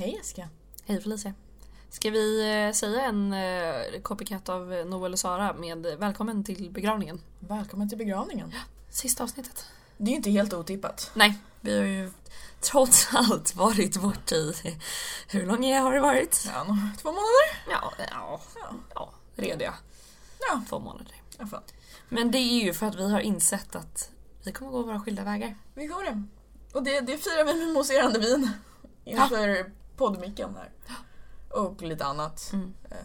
Hej Jessica. Hej Felicia. Ska vi eh, säga en eh, copycat av Noel och Sara med välkommen till begravningen? Välkommen till begravningen. Sista avsnittet. Det är ju inte helt otippat. Nej, vi har ju trots allt varit borta i... Hur långt har det varit? Ja, två månader? Ja, ja, Ja. ja rediga. Ja, Två månader. alla fall. Men det är ju för att vi har insett att vi kommer gå våra skilda vägar. Vi går det. Och det, det firar vi med mousserande vin inför poddmicken här. Och lite annat. Mm. Eh,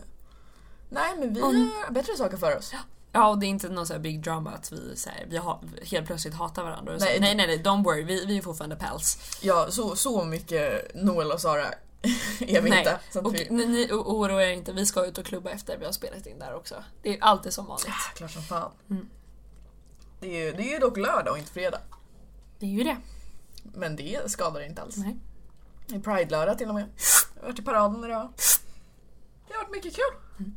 Nej, men vi Mm. har bättre saker för oss. Ja, och det är inte någon sån här big drama att vi, så här, vi har, helt plötsligt hatar varandra. Så, Nej, nej, nej, nej, don't worry, vi, vi är fortfarande pals. Ja, så, så mycket Noel och Sara är vi Nej, inte. Och vi... ni, ni oroa er inte, vi ska ut och klubba efter vi har spelat in där också. Det är alltid som vanligt. Ah, Klart som fan. Mm. Det är, det är dock lördag och inte fredag. Det är ju det. Men det skadar inte alls. Nej. Är Pride-lördag till och med. Jag har varit i paraden idag. Det har varit mycket kul. Mm.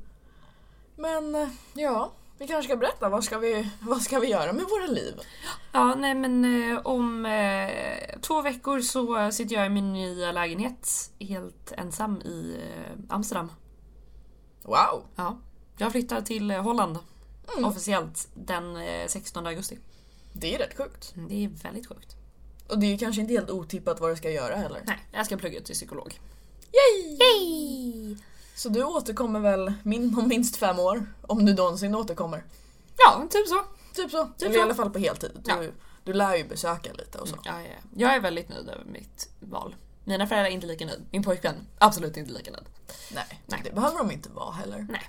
Men eh, ja, vi kanske ska berätta vad ska vi, vad ska vi göra med våra liv? Ja, nej men eh, om eh, två veckor så sitter jag i min nya lägenhet helt ensam i eh, Amsterdam. Wow! Ja. Jag flyttar till eh, Holland Mm. officiellt den eh, 16 augusti. Det är rätt sjukt. Mm, Det är väldigt sjukt. Och det är ju kanske inte helt otippat vad du ska göra heller. Nej, jag ska plugga till psykolog. Yay! Yay! Så du återkommer väl min, om minst fem år? Om du någonsin återkommer. Ja, typ så. Typ så. Typ Eller så. i alla fall på heltid. Du, Ja. du lär ju besöka lite och så. Ja, ja. Jag är väldigt nöjd över mitt val. Mina föräldrar är inte lika nöjd. Min pojkvän, absolut inte lika nöjd. Nej, Nej. det behöver de inte vara heller. Nej.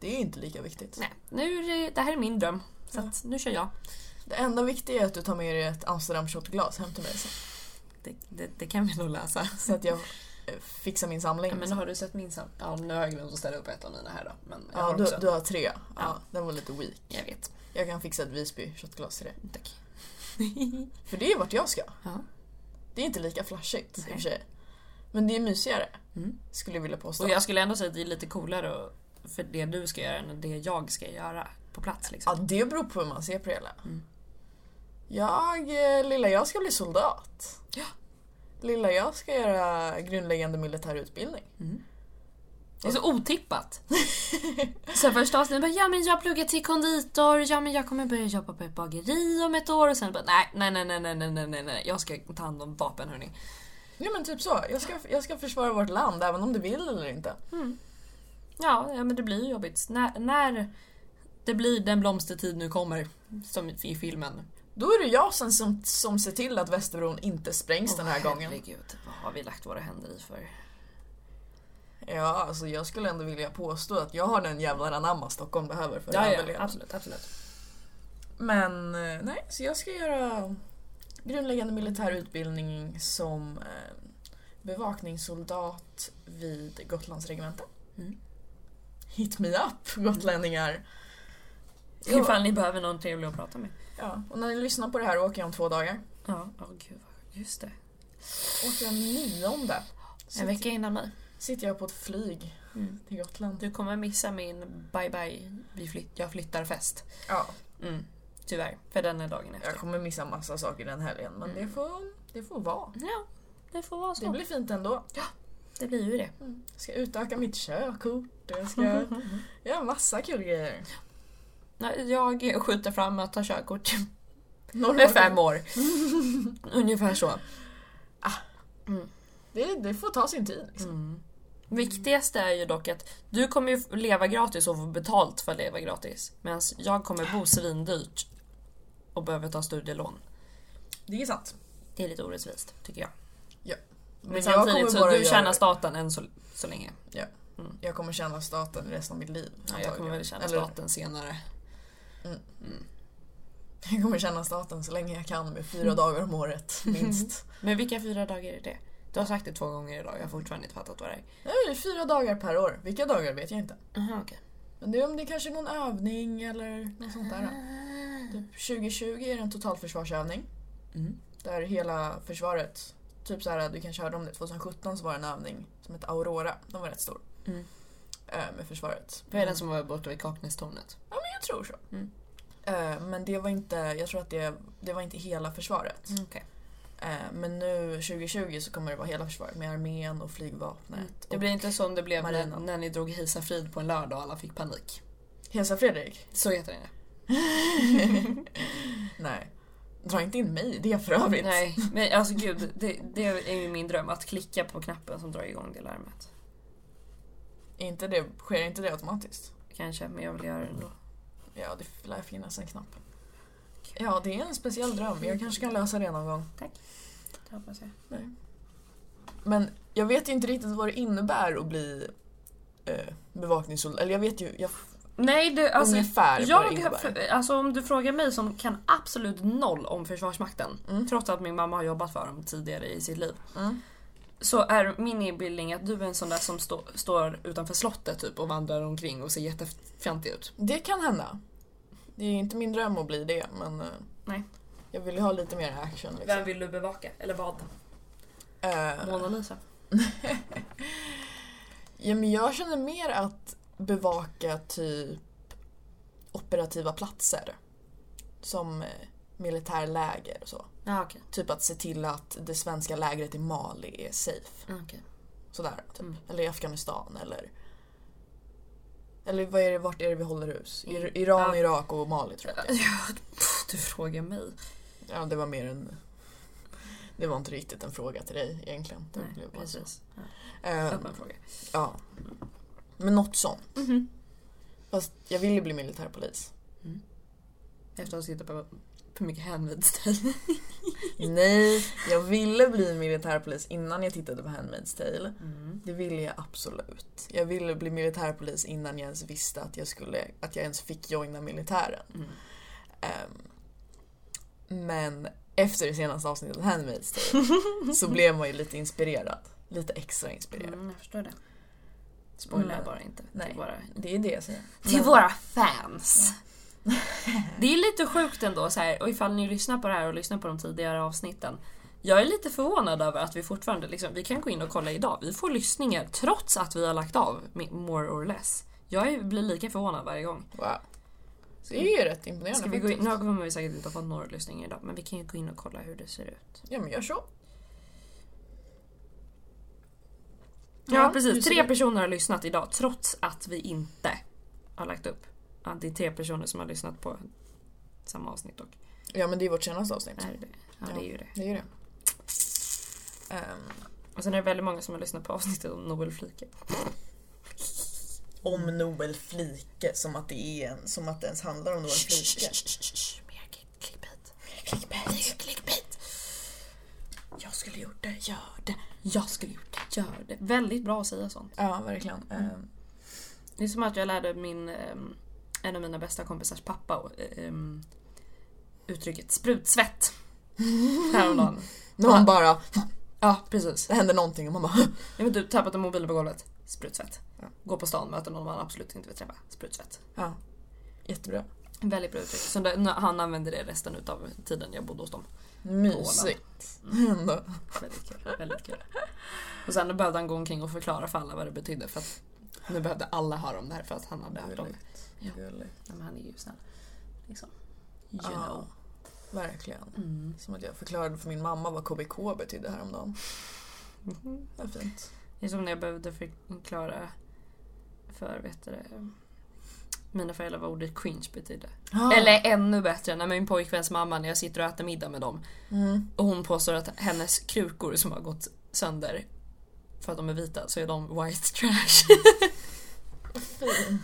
Det är inte lika viktigt. Nej, nu det, här är min dröm. Så Ja. nu kör jag. Det enda viktiga är att du tar med dig ett Amsterdam shotglas hem till mig sen. Det, det, det kan vi nog läsa. Så att jag eh, fixar min samling. Ja, men har du sett min sam... Ja, nu har jag glömt att ställa upp ett av mina här då. Men jag Ja, har du, också. du har tre. Ja, Ja. Den var lite weak. Jag vet. Jag kan fixa ett Visby shotglas till dig. Tack. För det är vart jag ska. Ja. Det är inte lika flashigt i och Nej. för sig. Men det är mysigare. Mm. Skulle jag vilja påstå. Och jag skulle ändå säga att det är lite coolare för det du ska göra än det jag ska göra på plats liksom. Ja, det beror på hur man ser på det hela. Mm. Jag, eh, lilla jag ska bli soldat. Ja. Lilla jag ska göra grundläggande militär utbildning. Mm. Det är så otippat. så första avsnittet bara, ja men jag pluggar till konditor, ja men jag kommer börja jobba på ett bageri om ett år och sen bara nej, nej, nej, nej, nej, nej, nej, nej, jag ska ta hand om vapen hörni. Ja men typ så. Jag ska, jag ska försvara vårt land även om du vill eller inte. Ja, ja men det blir ju jobbigt. När, när det blir den blomstertid nu kommer, som i filmen. Då är det jag som, som, som ser till att Västerbron inte sprängs den här gången. Herregud, vad har vi lagt våra händer i för? Ja, alltså jag skulle ändå vilja påstå att jag har den jävla anamma Stockholm behöver för att Ja, ja, överleva. absolut, absolut. Men eh, nej, så jag ska göra grundläggande militär utbildning som eh, bevakningssoldat vid Gotlands regemente. Mm. Hit me up gotlänningar! Ifall ni behöver någon trevlig att prata med. Ja, och när ni lyssnar på det här åker jag om två dagar. Ja, åh gud, just det. Åker jag nionde. En vecka innan mig. sitter jag på ett flyg Mm. till Gotland. Du kommer missa min bye bye, vi flytt, jag flyttar-fest. Ja, Mm. Tyvärr, för den är dagen efter. jag kommer missa massa saker den helgen men Mm. det, får, det får vara. Ja, det får vara så. Det blir fint ändå. det blir ju det. Jag ska utöka mitt körkort jag ska göra massa kul grejer. Jag skjuter fram att ta körkort med fem år. Ungefär så. Det, det får ta sin tid. Liksom. Mm. Viktigaste är ju dock att du kommer ju leva gratis och få betalt för att leva gratis. Medan jag kommer bo svindyrt och behöver ta studielån. Det är sant. Det är lite orättvist, tycker jag. Men, Men jag samtidigt så du tjänar staten än så, så länge. Jag kommer känna staten resten av mitt liv. Ja, jag kommer väl tjäna Eller, staten senare. Jag kommer känna staten så länge jag kan med fyra dagar om året minst. Men vilka fyra dagar är det? Du har sagt det två gånger idag, jag har fortfarande inte fattat vad det är. Nej, det är fyra dagar per år. Vilka dagar vet jag inte. Aha, okej. Men det är om det kanske är någon övning eller något sånt där. Typ 2020 är det en totalförsvarsövning. Mm. Där hela försvaret, typ så här, du kanske hörde om det, 2017 så var det en övning som hette Aurora. Den var rätt stor. Mm. Eh, Med försvaret. Vad är den som var borta vid Kaknästornet? Ja men jag tror så. Mm. Eh, Men det var inte, jag tror att det, det var inte hela försvaret. Mm, okej. Eh, men nu 2020 så kommer det vara hela försvaret med armén och flygvapnet. Mm. Det och blir inte som det blev när, när ni drog Hisa Frid på en lördag och alla fick panik. Hälsa Fredrik? Så heter det. Nej. Dra inte in mig i det för övrigt. Nej, men alltså gud, det, det är ju min dröm att klicka på knappen som drar igång det larmet. Inte det, sker inte det automatiskt? Kanske, men jag vill göra det ändå. Ja, det lär finnas en knapp. Ja, det är en speciell dröm. Jag kanske kan lösa det någon gång. Det hoppas jag. Nej. Men jag vet ju inte riktigt vad det innebär att bli eh, bevakningssoldat. Eller jag vet ju jag, Nej, du, alltså, ungefär vad det jag, innebär. alltså om du frågar mig som kan absolut noll om Försvarsmakten, Mm. trots att min mamma har jobbat för dem tidigare i sitt liv, Mm. Så är min inbildning att du är en sån där som stå, står utanför slottet typ och vandrar omkring och ser jättefjantig ut. Det kan hända. Det är inte min dröm att bli det, men eh, Nej. jag vill ju ha lite mer action. Liksom. vill du bevaka? Eller vad? Eh, Mona Lisa? ja, men jag känner mer att bevaka typ operativa platser. Som eh, militärläger och så. Ja, okej. Typ att se till att det svenska lägret i Mali är safe. Okej. Sådär, typ. Mm. Eller i Afghanistan eller... Eller vad är det, vart är det vi håller hus? I, Mm. Iran, Ja. Irak och Mali tror jag. Ja, du frågar mig. Ja, det var mer en... Det var inte riktigt en fråga till dig egentligen. Det Nej, blev bara så. precis. Ja. Ehm, Öppen fråga. ja. Men något sånt. Mhm. Fast jag vill ju bli militärpolis. Efter att ha tittat på för mycket Handmaid's Tale. Nej, jag ville bli militärpolis innan jag tittade på Handmaid's Tale. Mm. Det ville jag absolut. Jag ville bli militärpolis innan jag ens visste att jag, skulle, att jag ens fick joina militären. Mm. Ehm, men efter det senaste avsnittet av Handmaid's Tale så blev man ju lite inspirerad. Lite extra inspirerad. Mm, jag förstår det. Spoila Men- bara inte. nej. Till våra, Det är det jag säger. till Men- våra fans. Det är lite sjukt ändå så här, och ifall ni lyssnar på det här och lyssnar på de tidigare avsnitten. Jag är lite förvånad över att vi fortfarande, liksom, vi kan gå in och kolla idag, vi får lyssningar trots att vi har lagt av more or less. Jag är- blir lika förvånad varje gång. Wow. Det är ju rätt imponerande Ska vi gå in, nu kommer vi säkert inte ha fått några lyssningar idag, men vi kan ju gå in och kolla hur det ser ut. Ja men gör så. Ja, hur precis. Tre personer har lyssnat idag trots att vi inte har lagt upp. Ja, det är tre personer som har lyssnat på samma avsnitt dock. Ja men det är vårt senaste avsnitt. Är det? Ja, det är ju det. Det är ju det. Ehm, Och sen är det väldigt många som har lyssnat på avsnittet om Nobel Flike. om Nobel Flike som att det är en, som att det ens handlar om Nobel Flike. Mer clickbait. Clickbait. Clickbait. Jag skulle gjort det, gör det. Jag skulle gjort det, gör det. Väldigt bra att säga sånt. Ja verkligen. Ehm, Det är som att jag lärde min, ehm, en av mina bästa kompisars pappa ehm, uttrycket sprutsvett. Häromdagen. när man bara, Ja, precis. det händer någonting och man bara Jag vet du, tappat en mobil på golvet. Sprutsvett. Ja. Gå på stan, möter någon man absolut inte vill träffa. Sprutsvett. Ja, jättebra. Väldigt bra uttryck. Så det, han använde det resten utav tiden jag bodde hos dem. Mysigt. Ändå. Väldigt kul. Väldigt kul. Och sen behövde han gå omkring och förklara för alla vad det betydde för att nu behövde alla höra om det här för att han hade hört om det. Ja. Gulligt. Ja, men han är ju snäll. Liksom. You Ja, know. verkligen. Mm. Som att jag förklarade för min mamma vad KBK betydde häromdagen. Mhm. Det var fint. Det är som när jag behövde förklara för, vet du mina föräldrar vad ordet cringe betydde. Ah. Eller ännu bättre, när min pojkväns mamma, när jag sitter och äter middag med dem Mm. och hon påstår att hennes krukor som har gått sönder för att de är vita så är de white trash. Fint.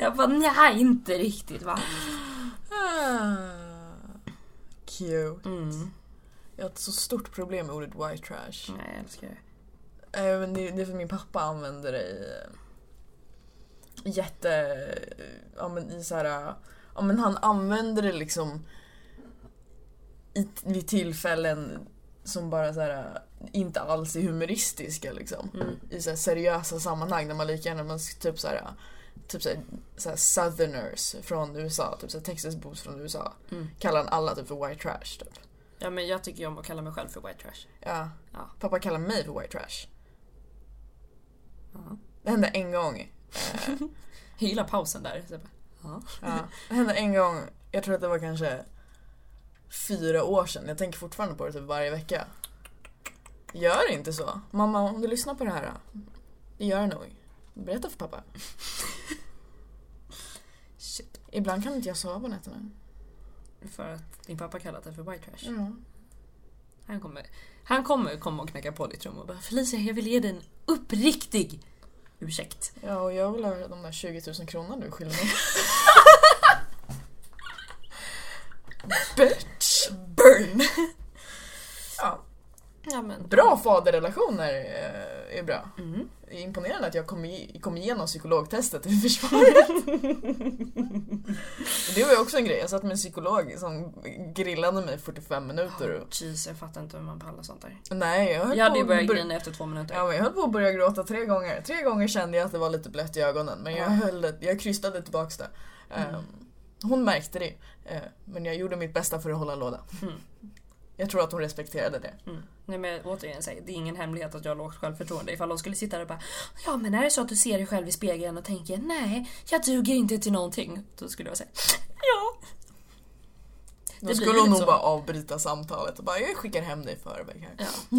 Jag bara nej, inte riktigt va. Cute. Mm. Jag har ett så stort problem med ordet white trash. Nej, jag älskar det. Eh, men det, det är för min pappa använder det i eh, jätte... Ja men i så här... Ja men han använder det liksom i, vid tillfällen som bara så här inte alls är humoristiska liksom. Mm. I så seriösa sammanhang där man lika gärna, man typ så här typ så här, så här southerners från USA, typ så här Texas boots från USA. Mm. Kallar alla typ för white trash typ. Ja men jag tycker ju om att kalla mig själv för white trash. Ja. Ja. Pappa kallar mig för white trash. Ja. Det hände en gång. Eh, Jag gillar pausen där. Så bara, ja. det hände en gång, jag tror att det var kanske fyra år sedan. Jag tänker fortfarande på det typ varje vecka. Gör inte så. Mamma, om du lyssnar på det här. Det gör det nog. Berätta för pappa. Ibland kan inte jag sova på nätterna. För att din pappa kallat det för white trash. Ja. Han kommer, han kommer komma och knacka på ditt rum och bara Felicia jag vill ge dig en uppriktig ursäkt. Ja, och jag vill ha de där 20 000 kronorna du skyller mig. Bitch! Burn! Ja. Ja, men. Bra faderrelationer eh, är bra. Mm. Imponerande att jag kom, kom igenom psykologtestet i försvaret. det var ju också en grej, jag satt med en psykolog som grillade mig i 45 minuter. Oh, jeez, jag fattar inte hur man pallar sånt där. nej, jag höll, Jag hade ju börjat bör- grina efter två minuter. ja, men jag höll på att börja gråta tre gånger. Tre gånger kände jag att det var lite blött i ögonen men jag, Ja. höll jag krystade tillbaks det. Mm. Ehm, hon märkte det, eh, men jag gjorde mitt bästa för att hålla låda. Mm. Jag tror att hon respekterade det. Mm. Nej men återigen, det är ingen hemlighet att jag har lågt självförtroende. Ifall de skulle sitta där och bara Ja men är det så att du ser dig själv i spegeln och tänker nej, jag duger inte till någonting. Då skulle jag säga ja. Då skulle hon nog bara avbryta samtalet och bara jag skickar hem dig i förväg här. ja.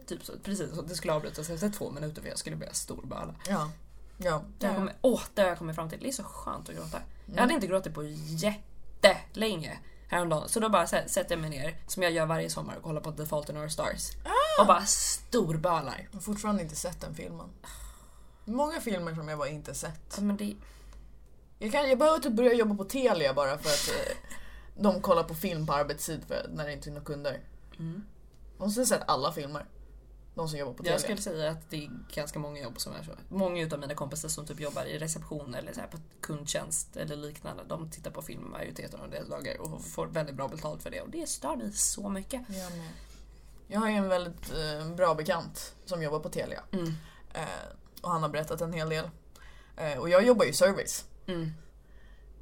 typ så, precis så. Det skulle avbrytas efter två minuter för jag skulle börja storböla. Ja. Ja. Det har jag kommit, fram till. Det är så skönt att gråta. Jag hade inte gråtit på jättelänge häromdagen. Så då bara så här, sätter jag mig ner, som jag gör varje sommar, och kollar på The Fault in Our Stars. Och bara storbölar. Jag har fortfarande inte sett den filmen. Många filmer som jag bara inte sett. Ja, men det, Jag, kan, jag behöver typ börja jobba på Telia bara för att eh, de kollar på film på arbetstid för, när det inte är några kunder. mm. De har sett alla filmer. De som jobbar på Telia. Jag skulle säga att det är ganska många jobb som är så. Många utav mina kompisar som typ jobbar i reception eller så på kundtjänst eller liknande, de tittar på film majoriteten av deras dagar och får väldigt bra betalt för det och det stör mig så mycket. Jag med. Jag har ju en väldigt eh, bra bekant som jobbar på Telia. Mm. Eh, och han har berättat en hel del. Eh, och jag jobbar ju service. Mm.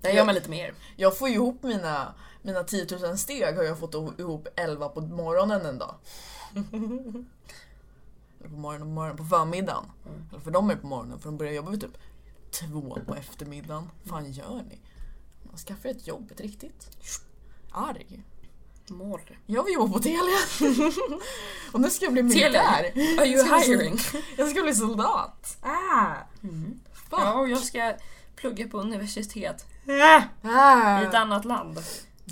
Där gör man lite mer. Jag får ju ihop mina, mina 10 000 steg har jag fått ihop 11 på morgonen en dag. På morgonen, på morgonen, på förmiddagen. Mm. Eller för dem är det på morgonen för de börjar jobba vid typ två på eftermiddagen. fan gör ni? Man skaffar ett jobb, ett riktigt. Arg. Morr. Jag vill jobba på Telia. och nu ska jag bli militär. Are you hiring? Jag ska bli soldat. Ah! Mm. Fuck. Ja, och jag ska plugga på universitet Ah. i ett annat land.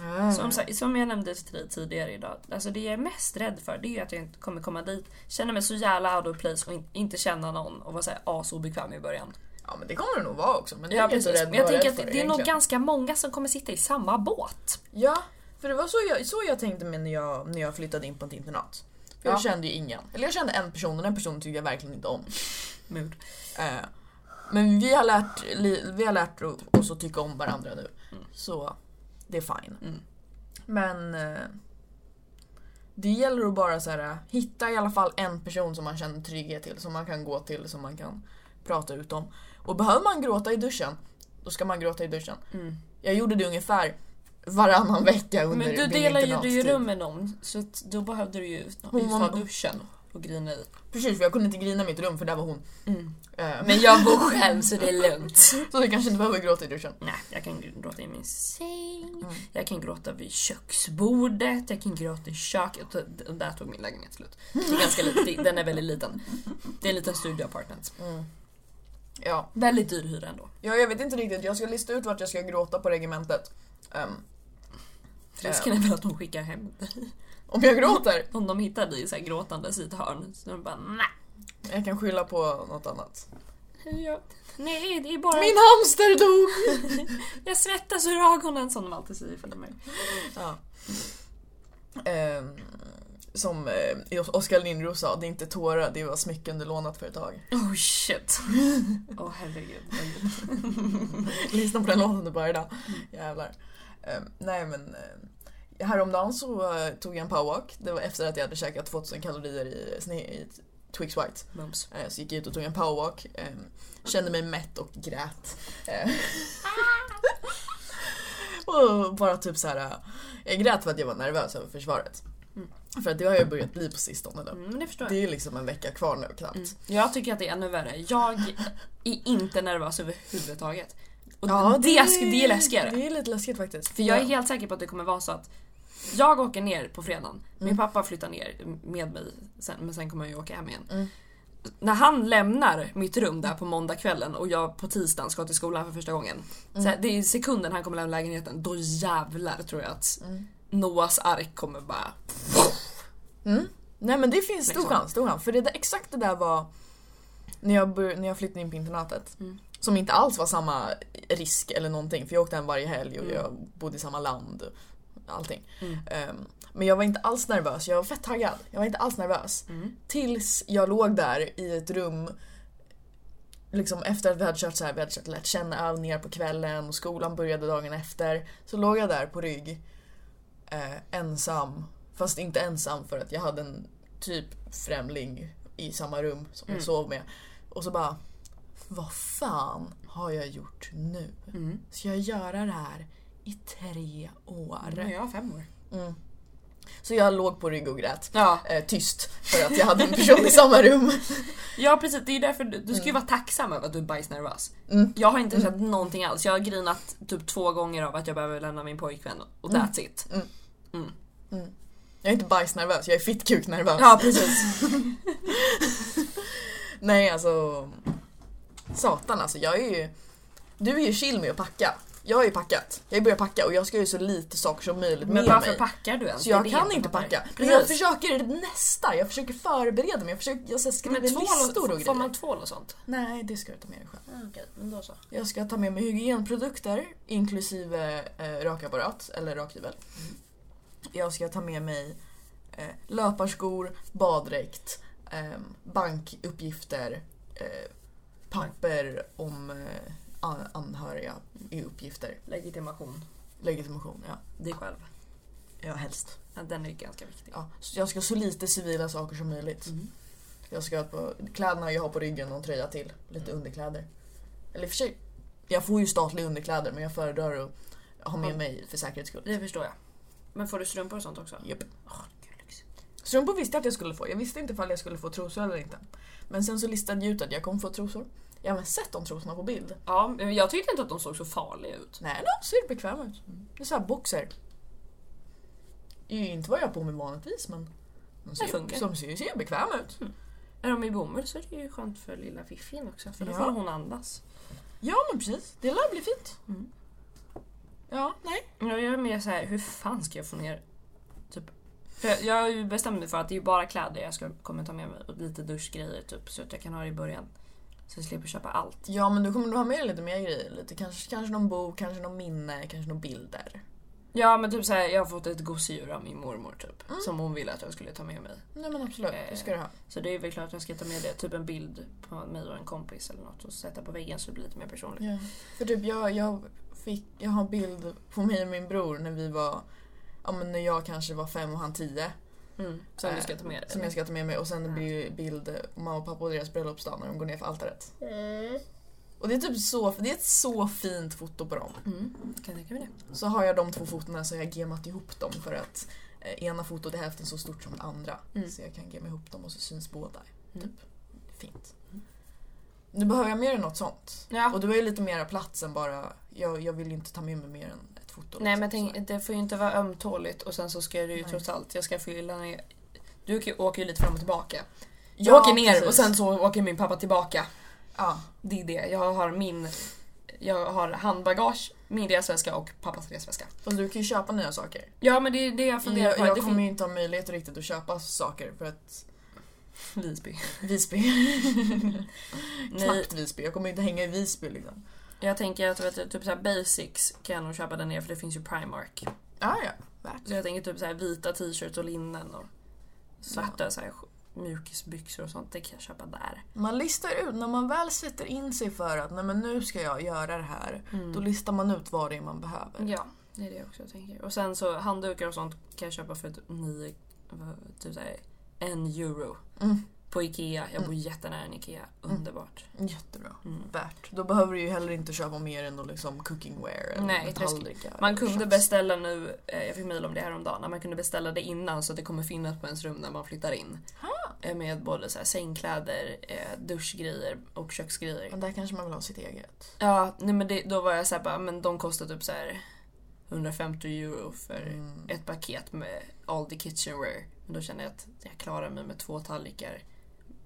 Ah. Som, som jag nämnde till dig tidigare idag, alltså det jag är mest rädd för det är att jag inte kommer komma dit, känna mig så jävla out of place och in, inte känna någon och vara såhär asobekväm i början. Ja men det kommer det nog vara också. Men det är Ja, jag inte så precis. rädd, Men jag tänker att det, det är nog ganska många som kommer sitta i samma båt. Ja, för det var så jag, så jag tänkte mig när jag, när jag flyttade in på ett internat. För jag Ja. kände ju ingen. Eller jag kände en person och den personen tyckte jag verkligen inte om. Mood. Eh, men vi har lärt, vi har lärt oss att tycka om varandra nu. Mm. Så det är fine. Mm. Men eh, det gäller att bara så här, hitta i alla fall en person som man känner trygghet till, som man kan gå till, som man kan prata ut om. Och behöver man gråta i duschen, då ska man gråta i duschen. Mm. Jag gjorde det ungefär varannan vecka under Men du delar ju du ju internatstid. rum med någon, så då behövde du ju Hon var- duschen och grina i. Precis, för jag kunde inte grina i mitt rum för där var hon. Mm. Eh, Men jag bor själv så det är lugnt. Så du kanske inte behöver gråta i duschen. Nej, jag kan gråta i min säng, Mm. jag kan gråta vid köksbordet, jag kan gråta i köket. Och där tog min lägenhet slut. Det är ganska lite, den är väldigt liten. Det är en liten studioapartment. Mm. Ja. Väldigt dyr hyra ändå. ja, jag vet inte riktigt. Jag ska lista ut vart jag ska gråta på regementet. Ehm, Risken är väl att de skickar hem dig. Om jag gråter, Om de hittar dig så här gråtandes i ett hörn. Så de bara nej. jag kan skylla på något annat. Jag, nej, det är bara... Min hamster dog! Jag svettas ur ögonen som de alltid säger i filmer. Ja. Ehm, som eh, Oskar Lindros sa, det är inte tårar, det var smycken du lånat för ett tag. Oh shit. Åh oh, herregud. Lyssna på den låten du bara idag. Jävlar. Ehm, nej men eh, häromdagen så eh, tog jag en powerwalk. Det var efter att jag hade käkat 2000 kalorier i, sne- i Twix White. Mums. Eh, Så gick jag ut och tog en powerwalk. eh, Kände mig mätt och grät. Eh, och bara typ så här. Jag grät för att jag var nervös över försvaret. Mm. För att det har jag börjat bli på sistone då. Mm, det. Det är liksom en vecka kvar nu knappt. Mm. Jag tycker att det är ännu värre. Jag är inte nervös överhuvudtaget. Och det, det, är, det är läskigare. Det är lite läskigt faktiskt. För jag är helt säker på att det kommer vara så att Jag åker ner på fredagen. Min Mm. pappa flyttar ner med mig, sen, men sen kommer jag ju åka hem igen. Mm. När han lämnar mitt rum där på måndagskvällen och jag på tisdagen ska till skolan för första gången. Så här, det är sekunden han kommer lämna lägenheten, då jävlar tror jag att Mm. Noahs ark kommer bara... Mm. Nej men det finns stor Liksom. chans, stor chans. För det där, exakt det där var när jag, bör, när jag flyttade in på internatet. Mm. Som inte alls var samma risk eller någonting för jag åkte hem varje helg och Mm. jag bodde i samma land. Allting. Mm. Ehm, men jag var inte alls nervös, jag var fett taggad. Jag var inte alls nervös. Mm. Tills jag låg där i ett rum Liksom efter att vi hade kört så här, vi hade kört lärt känna öv ner på kvällen och skolan började dagen efter. Så låg jag där på rygg eh, ensam. Fast inte ensam för att jag hade en typ främling i samma rum som Mm. jag sov med. Och så bara, vad fan har jag gjort nu? Mm. Ska jag göra det här i tre år? jag har fem år. Mm. Så jag låg på rygg och grät. Ja. Eh, tyst för att jag hade en person i samma rum. ja precis, det är därför du, du ska ju vara tacksam över att du är bajsnervös. Mm. Jag har inte känt någonting alls. Jag har grinat typ två gånger av att jag behöver lämna min pojkvän och Mm. that's it. Jag är inte bajsnervös, jag är fittkuknervös. Ja precis. Nej alltså... Satan alltså, jag är ju... Du är ju chill med att packa. Jag har ju packat. Jag har börjat packa och jag ska ju så lite saker som möjligt Men med varför mig. packar du ens? Så jag kan inte packa. Men jag försöker nästa, jag försöker förbereda mig. Jag, försöker, jag så här skriver Men tvål listor och grejer. får man tvål och sånt? Nej, det ska du ta med dig själv. Ja, okej, men då så. Jag ska ta med mig hygienprodukter inklusive eh, rakapparat eller rakhyvel. Jag ska ta med mig eh, löparskor, baddräkt, eh, bankuppgifter, eh, papper om eh, anhöriga i uppgifter, Legitimation. legitimation. Ja, Dig själv. ja helst. Ja, den är ganska viktig. Ja, så jag ska ha så lite civila saker som möjligt. Mm. Jag ska ha på kläderna jag har på ryggen och en tröja till. Lite underkläder. Eller i och för sig, jag får ju statliga underkläder men jag föredrar att ha med mig för säkerhets skull. Det förstår jag. Men får du strumpor och sånt också? Japp. Lyxigt. Strumpor visste jag att jag skulle få. Jag visste inte ifall jag skulle få trosor eller inte. Men sen så listade jag ut att jag kommer få trosor. Har även sett de trosorna på bild. Ja, men jag tyckte inte att de såg så farliga ut. Nej, de ser bekväma ut. Det är såhär boxer. Det är ju inte vad jag har på mig vanligtvis men de ser, funkar. de ser, ser bekväma ut. Är de i bomull så är det ju skönt för lilla Fiffin också, för då Ja. får hon andas. Ja men precis, det lär bli fint. Mm. Ja, nej. Jag är mer så här, hur fan ska jag få ner... Typ, för jag- jag bestämt mig för att det är bara kläder jag ska, kommer ta med mig och lite duschgrejer typ så att jag kan ha det i början. Så jag slipper köpa allt. Ja men du kommer nog ha med lite mer grejer. Lite, kanske, kanske någon bok, kanske någon minne, kanske några bilder. Ja men typ så här, jag har fått ett gosedjur av min mormor typ. Mm. Som hon ville att jag skulle ta med mig. Nej men absolut, det ska du ha. Så det är väl klart att jag ska ta med det. Typ en bild på mig och en kompis eller något och sätta på väggen så det blir lite mer personligt. Ja. För typ jag, jag, fick, jag har bild på mig och min bror när vi var Ja men när jag kanske var fem och han tio. Mm. Som du ska ta med dig. Som jag ska ta med mig och sen blir det bild mamma och pappa och deras bröllopsdag när de går ner för altaret. Och det är typ så, det är ett så fint foto på dem. Mm. Kan jag tänka mig det. Så har jag de två fotona så har jag gemat ihop dem för att eh, ena fotot är hälften så stort som det andra. Mm. Så jag kan gema ihop dem och så syns båda. Mm. Typ. Fint. Nu behöver jag mer än något sånt. Ja. Och du har ju lite mera plats än bara, jag, jag vill ju inte ta med mig mer än ett foto. Nej men tänk, det får ju inte vara ömtåligt och sen så ska du ju Nej. trots allt, jag ska fylla ner. Du åker- ju lite fram och tillbaka. Jag åker ner precis. och sen så åker min pappa tillbaka. Ja, Det är det. Jag har min... Jag har handbagage, min resväska och pappas resväska. fast du kan ju köpa nya saker. Ja men det är det jag funderar Jag, på. jag det kommer ju inte ha möjlighet riktigt att köpa saker för att Visby. Visby. Knappt Visby. Jag kommer inte hänga i Visby liksom. Jag tänker att vet du, typ så basics kan jag nog köpa där nere för det finns ju Primark. Ja, ja. Värt. Så jag tänker typ så vita t-shirts och linnen och svarta så här mjukisbyxor och sånt. Det kan jag köpa där. Man listar ut, när man väl sätter in sig för att nej men nu ska jag göra det här. Mm. Då listar man ut vad det är man behöver. Ja, det är det också jag tänker. Och sen så handdukar och sånt kan jag köpa för typ nio, vad- typ så här, en euro. Mm. På Ikea. Jag bor jättenära en Ikea. Underbart. Jättebra. Mm. Värt. Då behöver du ju heller inte köpa mer än liksom cookingware eller Nej, metallbricka. Man kunde shots. beställa nu, eh, jag fick mejl om det här om dagen, man kunde beställa det innan så att det kommer finnas på ens rum när man flyttar in. Eh, Med både så här sängkläder, eh, duschgrejer och köksgrejer. Men där kanske man vill ha sitt eget. Ja, nej men det, då var jag såhär bara, men de kostar typ så här 150 euro för Mm. ett paket med all the kitchenware. Men då känner jag att jag klarar mig med två tallrikar.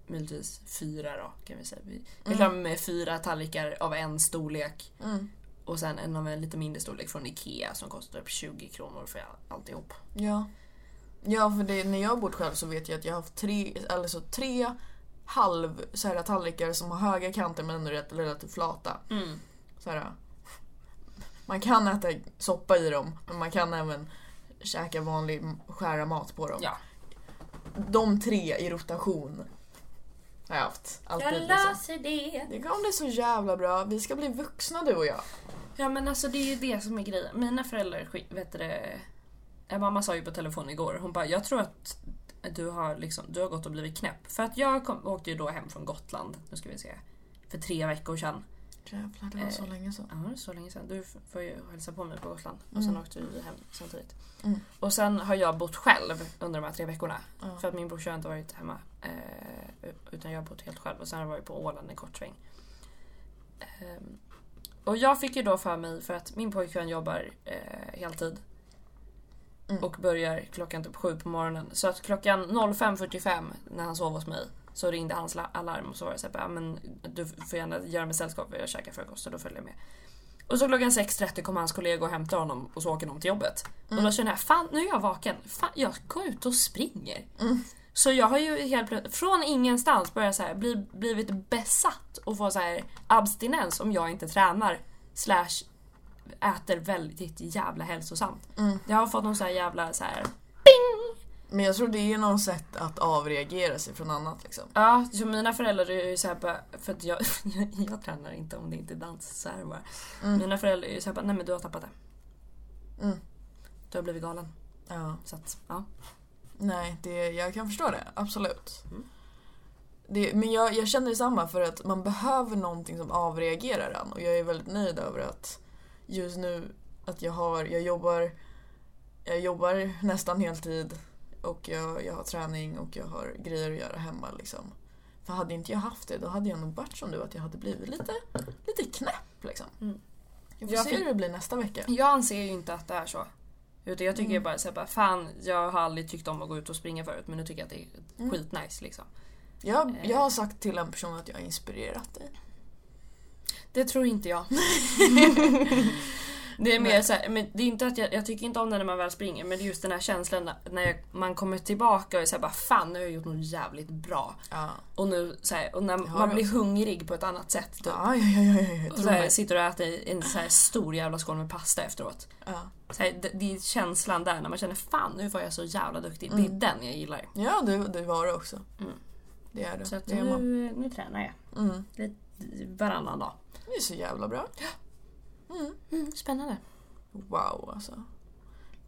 Möjligtvis fyra då kan vi säga. Jag Mm. klarar mig med fyra tallrikar av en storlek. Mm. Och sen en av en lite mindre storlek från Ikea som kostar upp 20 kronor för alltihop. Ja. Ja, för det, när jag har bott själv så vet jag att jag har haft tre, alltså tre halv så här, tallrikar som har höga kanter men ändå rätt, relativt flata. Mm. Så här, man kan äta soppa i dem, men man kan även käka vanlig skära mat på dem. Ja. De tre i rotation har jag haft. Alltid, Jag liksom. löser det. Det kommer bli så jävla bra. Vi ska bli vuxna du och jag. Ja men alltså det är ju det som är grejen. Mina föräldrar, vet du det, Mamma sa ju på telefon igår, hon bara jag tror att du har, liksom, du har gått och blivit knäpp. För att jag kom, åkte ju då hem från Gotland, nu ska vi se, för tre veckor sedan. Jävlar, det var så Eh, länge sedan. Ja, så länge sedan. Du får ju hälsa på mig på Gotland. Och sen Mm. åkte vi hem samtidigt. Mm. Och sen har jag bott själv under de här tre veckorna. Ja. För att min brorsa har inte varit hemma. Eh, utan jag har bott helt själv. Och sen har jag varit på Åland en kort sväng. Ehm, och jag fick ju då för mig, för att min pojkvän jobbar eh, heltid. Mm. Och börjar klockan typ sju på morgonen. Så att klockan 05.45 när han sov hos mig så ringde hans la- alarm och så var det såhär, men du får gärna göra mig sällskap, jag käkar frukost och då följer jag med. Och så klockan 6.30 kommer hans kollega och hämtar honom och så åker de till jobbet. Och Mm. då känner jag, fan nu är jag vaken, fan, jag går ut och springer. Mm. Så jag har ju helt plötsligt, från ingenstans börjat så här, bli, blivit besatt och få så här abstinens om jag inte tränar. Slash äter väldigt jävla hälsosamt. Mm. Jag har fått någon så här jävla så här. Men jag tror det är något sätt att avreagera sig från annat liksom. Ja, så mina föräldrar är ju såhär bara, för att jag, jag tränar inte om det inte är dans, så här bara. Mm. Mina föräldrar är ju såhär bara, nej men du har tappat det. Mm. Du har blivit galen. Ja. Så att, ja. Nej, det, jag kan förstå det. Absolut. Mm. Det, men jag, jag känner detsamma för att man behöver någonting som avreagerar en och jag är väldigt nöjd över att just nu att jag har, jag jobbar, jag jobbar nästan heltid och jag, jag har träning och jag har grejer att göra hemma liksom. För hade inte jag haft det då hade jag nog varit som du att jag hade blivit lite, lite knäpp liksom. Mm. Jag får Jag se hur det blir nästa vecka. Jag anser ju inte att det är så. Utan jag tycker Mm. bara såhär fan jag har aldrig tyckt om att gå ut och springa förut men nu tycker jag att det är Mm. skitnice liksom. Jag, jag har sagt till en person att jag har inspirerat dig. Det tror inte jag. det är mer Nej. såhär, men det är inte att jag, jag tycker inte om det när man väl springer men just den här känslan när jag, man kommer tillbaka och är såhär bara fan nu har jag gjort något jävligt bra. Ja. Och nu såhär, och när har man blir hungrig på ett annat sätt. Typ. Ja, ja, ja, ja, ja, och så här, sitter och äter en så här stor jävla skål med pasta efteråt. Ja. Så här, det, det är känslan där när man känner fan nu var jag så jävla duktig. Mm. Det är den jag gillar. Ja, det, det var det också. Mm. Det är det. Så det nu, nu tränar jag. Mm. Varannan dag. Det är så jävla bra. Mm. Mm, spännande. Wow, alltså.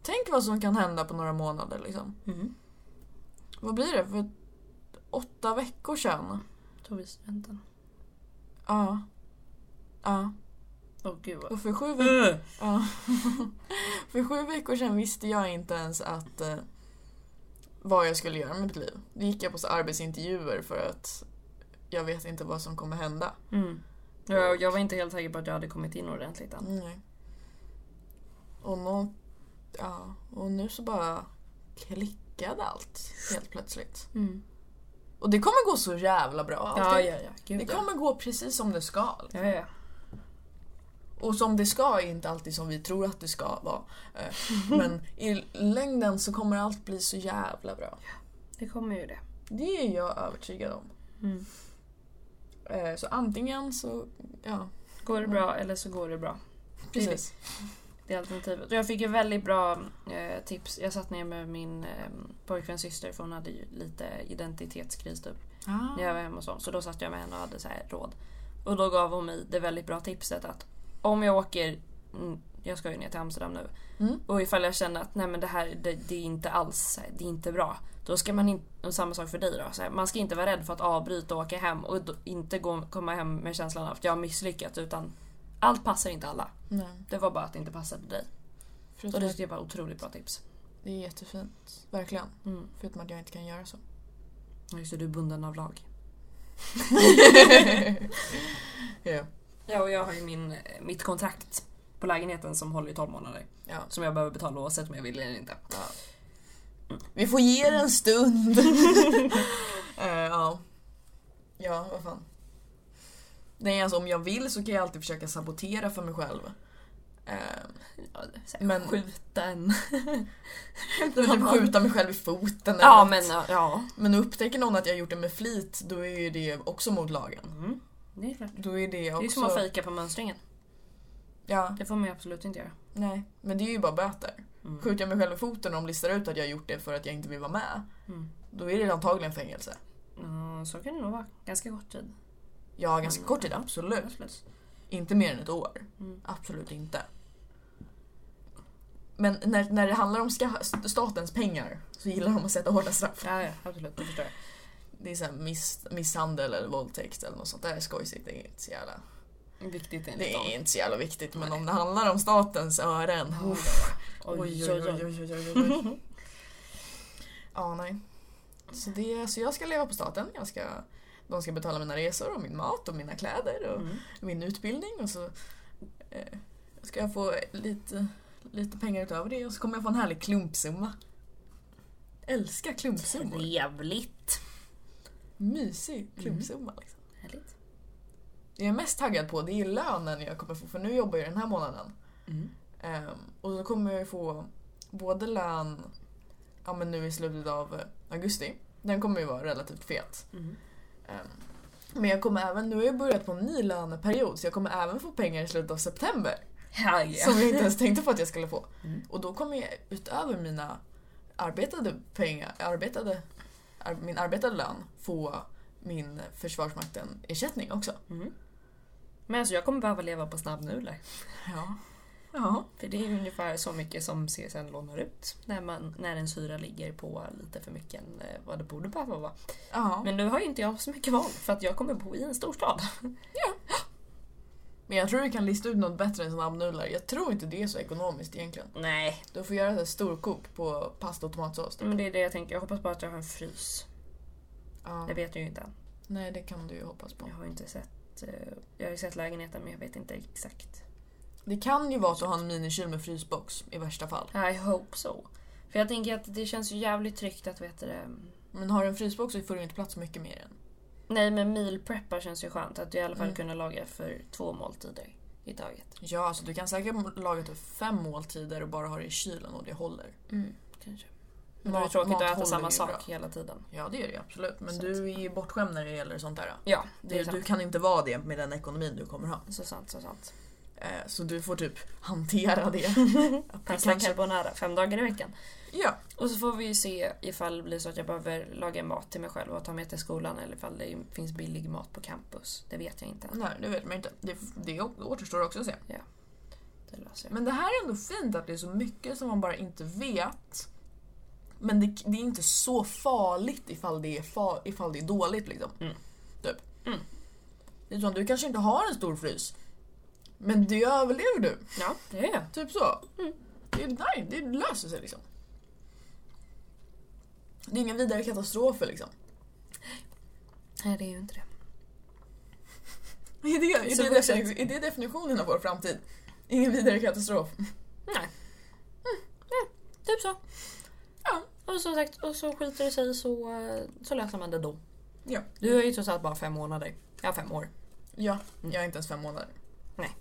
Tänk vad som kan hända på några månader liksom. Mm. Vad blir det? För åtta veckor sedan? Tog vi studenten. Ja. Ja. Åh gud vad... Och för sju, veck- Uh. ja. för sju veckor sedan visste jag inte ens att eh, vad jag skulle göra med mitt liv. Då gick jag på så arbetsintervjuer för att jag vet inte vad som kommer hända. Mm. Jag, jag var inte helt säker på att jag hade kommit in ordentligt än. Nej. Och, nå, ja, och nu så bara klickade allt helt plötsligt. Mm. Och det kommer gå så jävla bra. Ja, ja, ja. Gud, Det ja. kommer gå precis som det ska. Ja, ja, ja. Och som det ska är inte alltid som vi tror att det ska vara. Eh, Men i längden så kommer allt bli så jävla bra. Det kommer ju det. Det är jag övertygad om. Mm. Eh, Så antingen så, ja, Går det bra eller så går det bra. precis. Det är alternativet. Och jag fick ju väldigt bra eh, tips. Jag satt ner med min eh, pojkväns syster för hon hade ju lite identitetskris typ. Ah. När jag var hemma hos honom. Så då satt jag med henne och hade så här råd. Och då gav hon mig det väldigt bra tipset att om jag åker, mm, jag ska ju ner till Amsterdam nu. Mm. Och ifall jag känner att nej men det här det, det är inte alls, det är inte bra. Då ska man inte, och samma sak för dig då. Här, man ska inte vara rädd för att avbryta och åka hem och då, inte gå, komma hem med känslan av att jag har misslyckats utan allt passar inte alla. Nej, Det var bara att det inte passade dig. Och det jag var otroligt bra tips. det är jättefint. Verkligen. Mm. Förutom att jag inte kan göra så. Just det, du är bunden av lag. ja. Ja, och jag har ju min, mitt kontrakt på lägenheten som håller i 12 månader. Ja. Som jag behöver betala oavsett om jag vill eller inte. Ja. Vi får ge det en stund. Eh, ja. Ja, vad fan. Nej, alltså om jag vill så kan jag alltid försöka sabotera för mig själv. Ja, så Men-. Skjuta en... typ skjuta mig själv i foten eller Ja något. men ja. Men upptäcker någon att jag gjort det med flit, då är ju det också mot lagen. Mm. Det är klart. Då är det Det är också... som att fejka på mönstringen. Ja, Det får man ju absolut inte göra. nej. Men det är ju bara böter. Mm. Skjuter jag mig själv i foten och de listar ut att jag har gjort det för att jag inte vill vara med, Mm. då är det antagligen fängelse. Ja, så kan det nog vara. Ganska kort tid. Ja, ganska Mm. kort tid, absolut. Absolut. Inte mer än ett år. Mm. Absolut inte. Men när, när det handlar om ska, statens pengar så gillar de att sätta hårda straff. Ja, ja, absolut. Det förstår jag. Det är så här miss, misshandel eller våldtäkt eller något sånt där skojsigt. Det är inte så jävla, Viktigt enligt det dem. är inte så jävla viktigt. Men Nej. om det handlar om statens ören. Oj, oj, Oj, oj, oj, oj, oj. Ja, nej. Så, det, så jag ska leva på staten. Jag ska, de ska betala mina resor och min mat och mina kläder och Mm. min utbildning. Och så eh, ska jag få lite, lite pengar utöver det och så kommer jag få en härlig klumpsumma. Älskar klumpsummor. Trevligt. Mysig klumpsumma. Liksom. Härligt. Jag är mest taggad på det är lönen jag kommer få för nu jobbar jag den här månaden. Mm. Ehm, och då kommer jag få både lön ja, men nu i slutet av augusti. Den kommer ju vara relativt fet. Mm. Ehm, men jag kommer även, nu har jag börjat på en ny löneperiod så jag kommer även få pengar i slutet av september. Ja, ja. Som jag inte ens tänkte på att jag skulle få. Mm. Och då kommer jag utöver mina arbetade pengar, arbetade, ar, min arbetade lön få min Försvarsmakten-ersättning också. Mm. Men alltså jag kommer behöva leva på snabbnudlar. Ja. Ja. För det är ungefär så mycket som CSN lånar ut när, man, när ens hyra ligger på lite för mycket än eh, vad det borde behöva vara. ja. Men nu har ju inte jag så mycket val för att jag kommer bo i en storstad. Men jag tror du kan lista ut något bättre än snabbnudlar. Jag tror inte det är så ekonomiskt egentligen. Nej, Du får göra ett storkok på pasta och tomatsås. typ. men det är det jag tänker. Jag hoppas bara att jag har en frys. Ja. Det vet jag ju inte än. Nej, det kan du ju hoppas på. Jag har inte sett, eh, jag har ju sett lägenheten men jag vet inte exakt. Det kan ju vara att du har en minikyl med frysbox i värsta fall. I hope so. För jag tänker att det känns ju jävligt tryggt att veta det. Men har du en frysbox så får du inte plats så mycket mer än. Nej men meal preppar känns ju skönt. Att i alla fall Mm. kunna laga för två måltider i taget. Ja, alltså du kan säkert laga till fem måltider och bara ha det i kylen och det håller. Kanske. Men då är det Mat- tråkigt att äta samma sak bra. hela tiden. Ja, det är det ju absolut. Men Så du är ju bortskämd när det gäller sånt där. Ja, det är sant. du kan inte vara det med den ekonomin du kommer ha. Så sant, så sant. Eh, Så du får typ hantera det. Pasta kanske- carbonara fem dagar i veckan. Ja, Och så får vi ju se ifall det blir så att jag behöver laga mat till mig själv och ta med till skolan eller ifall det finns billig mat på campus. Det vet jag inte. än. nej det vet man inte. Det, det återstår också att se. Det löser jag. Men det här är ändå fint att det är så mycket som man bara inte vet. Men det, det är inte så farligt ifall det är, fa, ifall det är dåligt liksom. Mm. Typ. Mm. Det är så, du kanske inte har en stor frys. Men det överlever du. Ja, det är. Typ så. Mm. Det, är, nej, det löser sig liksom. Det är inga vidare katastrofer liksom. Nej, det är ju inte det. Är det, är, det, vuxet. defini- är det definitionen av vår framtid? Ingen vidare katastrof. Nej. Typ så. Och som sagt, och så skiter det sig så, så löser man det då. Ja. Du har ju trots allt bara fem månader. Jag har fem år. Ja, jag är inte ens fem månader. Nej.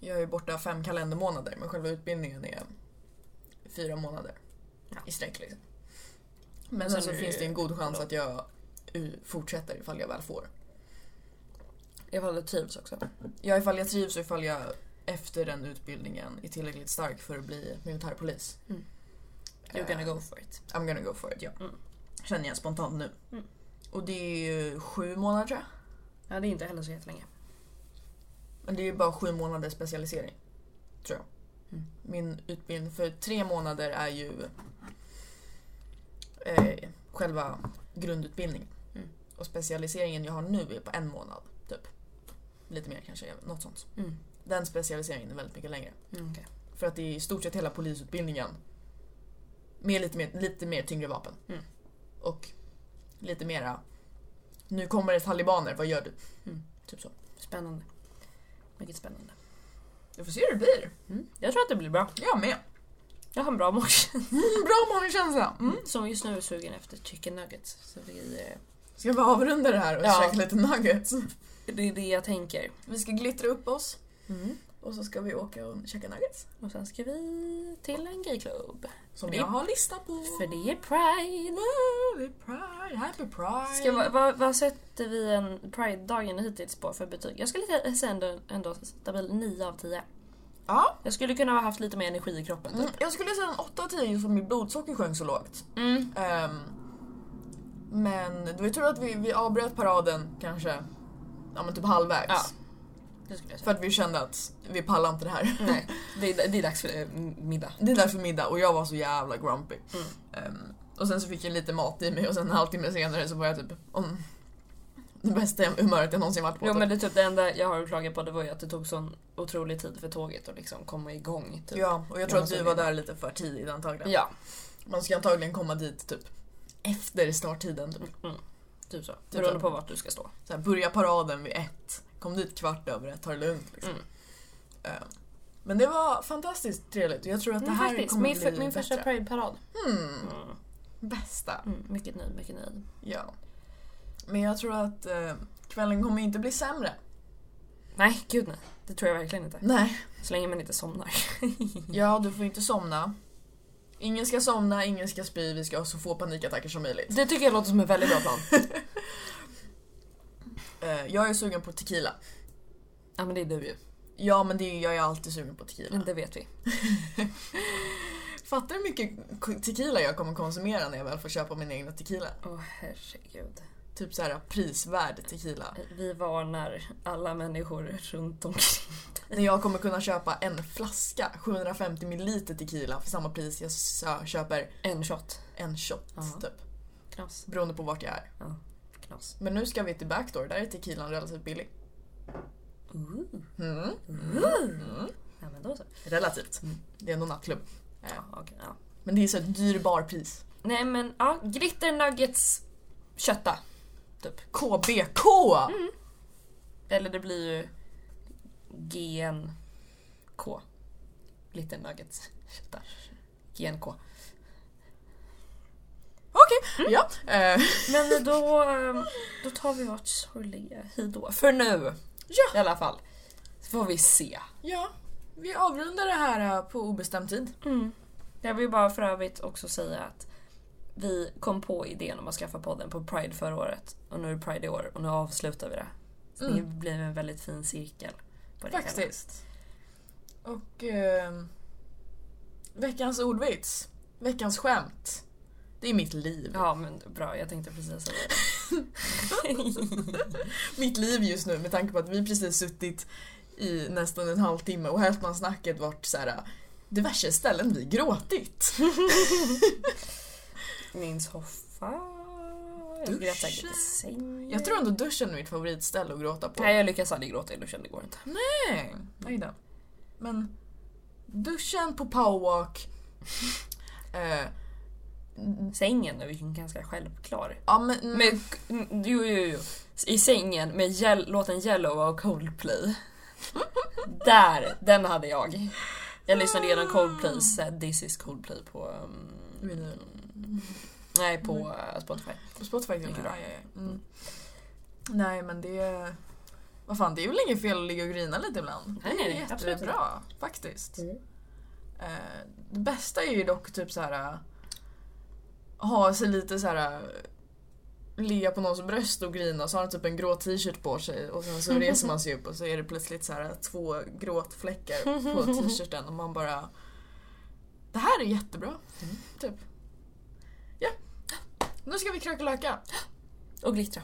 Jag är borta fem kalendermånader men själva utbildningen är fyra månader Ja. i sträck. Liksom. Men Och sen så är finns det en god chans då- att jag fortsätter ifall jag väl får. Ifall du trivs också. Ja, ifall jag trivs och ifall jag efter den utbildningen är tillräckligt stark för att bli militärpolis. You're gonna go for it. I'm gonna go for it, ja. Mm. Känner jag spontant nu. Mm. Och det är ju sju månader tror jag. Ja, det är inte heller så jättelänge. Men det är ju bara sju månaders specialisering. Tror jag. Mm. Min utbildning för tre månader är ju eh, själva grundutbildningen. Mm. Och specialiseringen jag har nu är på en månad. Typ. Lite mer kanske, något sånt. Mm. Den specialiseringen är väldigt mycket längre. Mm, okej. För att det är i stort sett hela polisutbildningen. Med lite mer, lite mer tyngre vapen. Mm. Och lite mera... Nu kommer det talibaner, vad gör du? Mm. Typ så. Spännande. Mycket spännande. Vi får se hur det blir. Mm. Jag tror att det blir bra. Jag med. Jag har en bra magkänsla. Mm, bra magkänsla. Mm. Som just nu är sugen efter chicken nuggets. Så vi, eh, Ska vi avrunda det här och Ja. käka lite nuggets? det är det jag tänker. Vi ska glittra upp oss Mm. Och så ska vi åka och käka nuggets. Och sen ska vi till en gayklubb. Som Det- jag har listat på. För det är Pride. Happy Pride, Happy Pride. Ska, vad, vad, vad sätter vi en Pride-dagen hittills på för betyg? Jag skulle säga- ändå, ändå stabil 9 av 10. Ja, Jag skulle kunna ha haft lite mer energi i kroppen mm, typ. jag skulle säga en 8 av 10 för mitt blodsocker sjönk så lågt. Mm. Ehm, men det var tur att vi, vi avbröt paraden kanske ja, men typ halvvägs. Ja. För att vi kände att vi pallar inte det här. Nej, det är, det är dags för eh, middag. Det är dags för middag och jag var så jävla grumpy. Mm. Ehm, och sen så fick jag lite mat i mig och sen en halvtimme senare så var jag typ om det bästa humöret jag någonsin varit på. Jo typ. men det, typ, det enda jag har att klaga på det var ju att det tog sån otrolig tid för tåget att liksom komma igång. Typ. Ja, och jag tror att vi är var där lite för tidigt antagligen. ja. Man ska antagligen komma dit typ efter starttiden. Typ. Mm. Typ så. Beroende på vart du ska stå. Så här, börja paraden vid ett, kom dit kvart över ett, ta det lugnt. Liksom. Mm. Ehm, men det var fantastiskt trevligt jag tror att det Mm, här faktiskt, kommer min, bli min första bättre. Pride-parad. Hmm, Mm. bästa. Mm, mycket nöjd, mycket nöjd. Ja. Men jag tror att eh, kvällen kommer inte bli sämre. Nej, gud nej. Det tror jag verkligen inte. Nej. Så länge man inte somnar. Ja, du får inte somna. Ingen ska somna, ingen ska spy, vi ska ha så få panikattacker som möjligt. Det tycker jag låter som en väldigt bra plan. Eh, jag är sugen på tequila. ja men det är du ju. Ja, men det är, jag är alltid sugen på tequila. Det vet vi. Fattar du hur mycket tequila jag kommer konsumera när jag väl får köpa min egna tequila? Åh herregud. Typ så här prisvärd tequila. Vi varnar alla människor runt omkring. När jag kommer kunna köpa en flaska 750 ml tequila för samma pris jag köper En shot. en shot Ja. typ. Knas. Beroende på vart jag är. Knas. Men nu ska vi till Backdoor, där är tequilan relativt billig. Ooh. Mm. Ja men då så. Relativt. Mm. Det är ändå nattklubb. Ja, okej, ja. Men det är så ett dyr barpris. Nej men ja, glitter nuggets kötta. Typ. KBK! Eller det blir ju GNK. Glitter nuggets kötta. GNK. Okej, ja. Eh, Men då, ehm, då tar vi vårt sorgliga hejdå. För nu. Ja. I alla fall. Så får vi se. ja, vi avrundar det här eh, på obestämd tid. Mm. Jag vill bara för övrigt också säga att vi kom på idén om att skaffa podden på Pride förra året. Och nu är det Pride i år och nu avslutar vi det. Så Mm. det blir en väldigt fin cirkel. På det hela. Faktiskt. Och ehm, veckans ordvits. Veckans skämt. Det är mitt liv. Ja men bra, jag tänkte precis säga det. Mitt liv just nu med tanke på att vi precis suttit i nästan en halvtimme och hälften av snacket varit så här diverse ställen vi gråtit. Min soffa. Jag rätt säkert i sängen. Jag tror ändå duschen är mitt favoritställe att gråta på. Nej jag lyckas aldrig gråta i duschen, det går inte. Nej, nej då. Men duschen på powerwalk. eh, Sängen är ju ganska självklar. ja men, mm, Med, mm, jo, jo, jo. I sängen med låten Yellow av Coldplay. Där, den hade jag. Jag lyssnade igenom Coldplays uh, This is Coldplay på... Um, nej, på uh, Spotify. På Spotify. Ja, ja, ja. Mm. Nej men det... Vad fan, det är väl inget fel att ligga och grina lite ibland. Nej, det är nej, nej, absolut jättebra faktiskt. Mm. Eh, det bästa är ju dock typ så här ha sig lite så här äh, ligga på någons bröst och grina så har han typ en grå t-shirt på sig och sen så reser man sig upp och så är det plötsligt så här äh, två gråtfläckar på t-shirten och man bara Det här är jättebra. Typ. Ja. Nu ska vi krökelöka. Och glittra.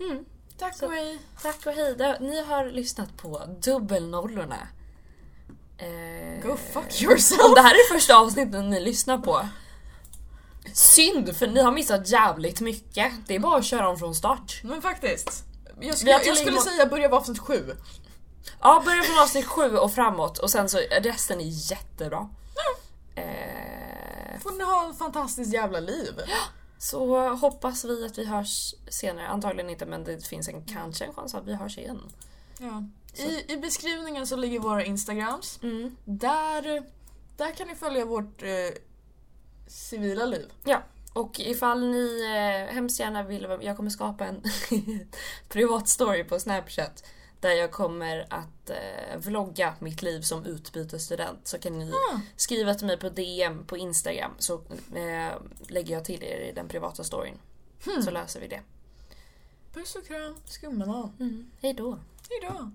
Mm. Tack Så- och hej. Tack och hej. Ni har lyssnat på Dubbelnollorna. Eh, Go fuck yourself. Det här är första avsnittet ni lyssnar på. Synd, för ni har missat jävligt mycket. Det är bara att köra om från start. Men faktiskt. Jag skulle, jag skulle säga börja vid avsnitt sju. Ja, börja från avsnitt sju och framåt och sen så resten är jättebra. Eh, Får ni ha ett fantastiskt jävla liv. så hoppas vi att vi hörs senare. Antagligen inte men det finns en kanske en chans att vi hörs igen. Ja. I, I beskrivningen så ligger våra instagrams. Mm. Där, där kan ni följa vårt eh, civila liv. Ja, och ifall ni eh, hemskt gärna vill, jag kommer skapa en privat story på Snapchat där jag kommer att eh, vlogga mitt liv som utbytesstudent så kan ni Ah. skriva till mig på DM på Instagram så eh, lägger jag till er i den privata storyn. Hmm. Så löser vi det. Puss och kram, skumbanan. Mm. Hej då. Hejdå.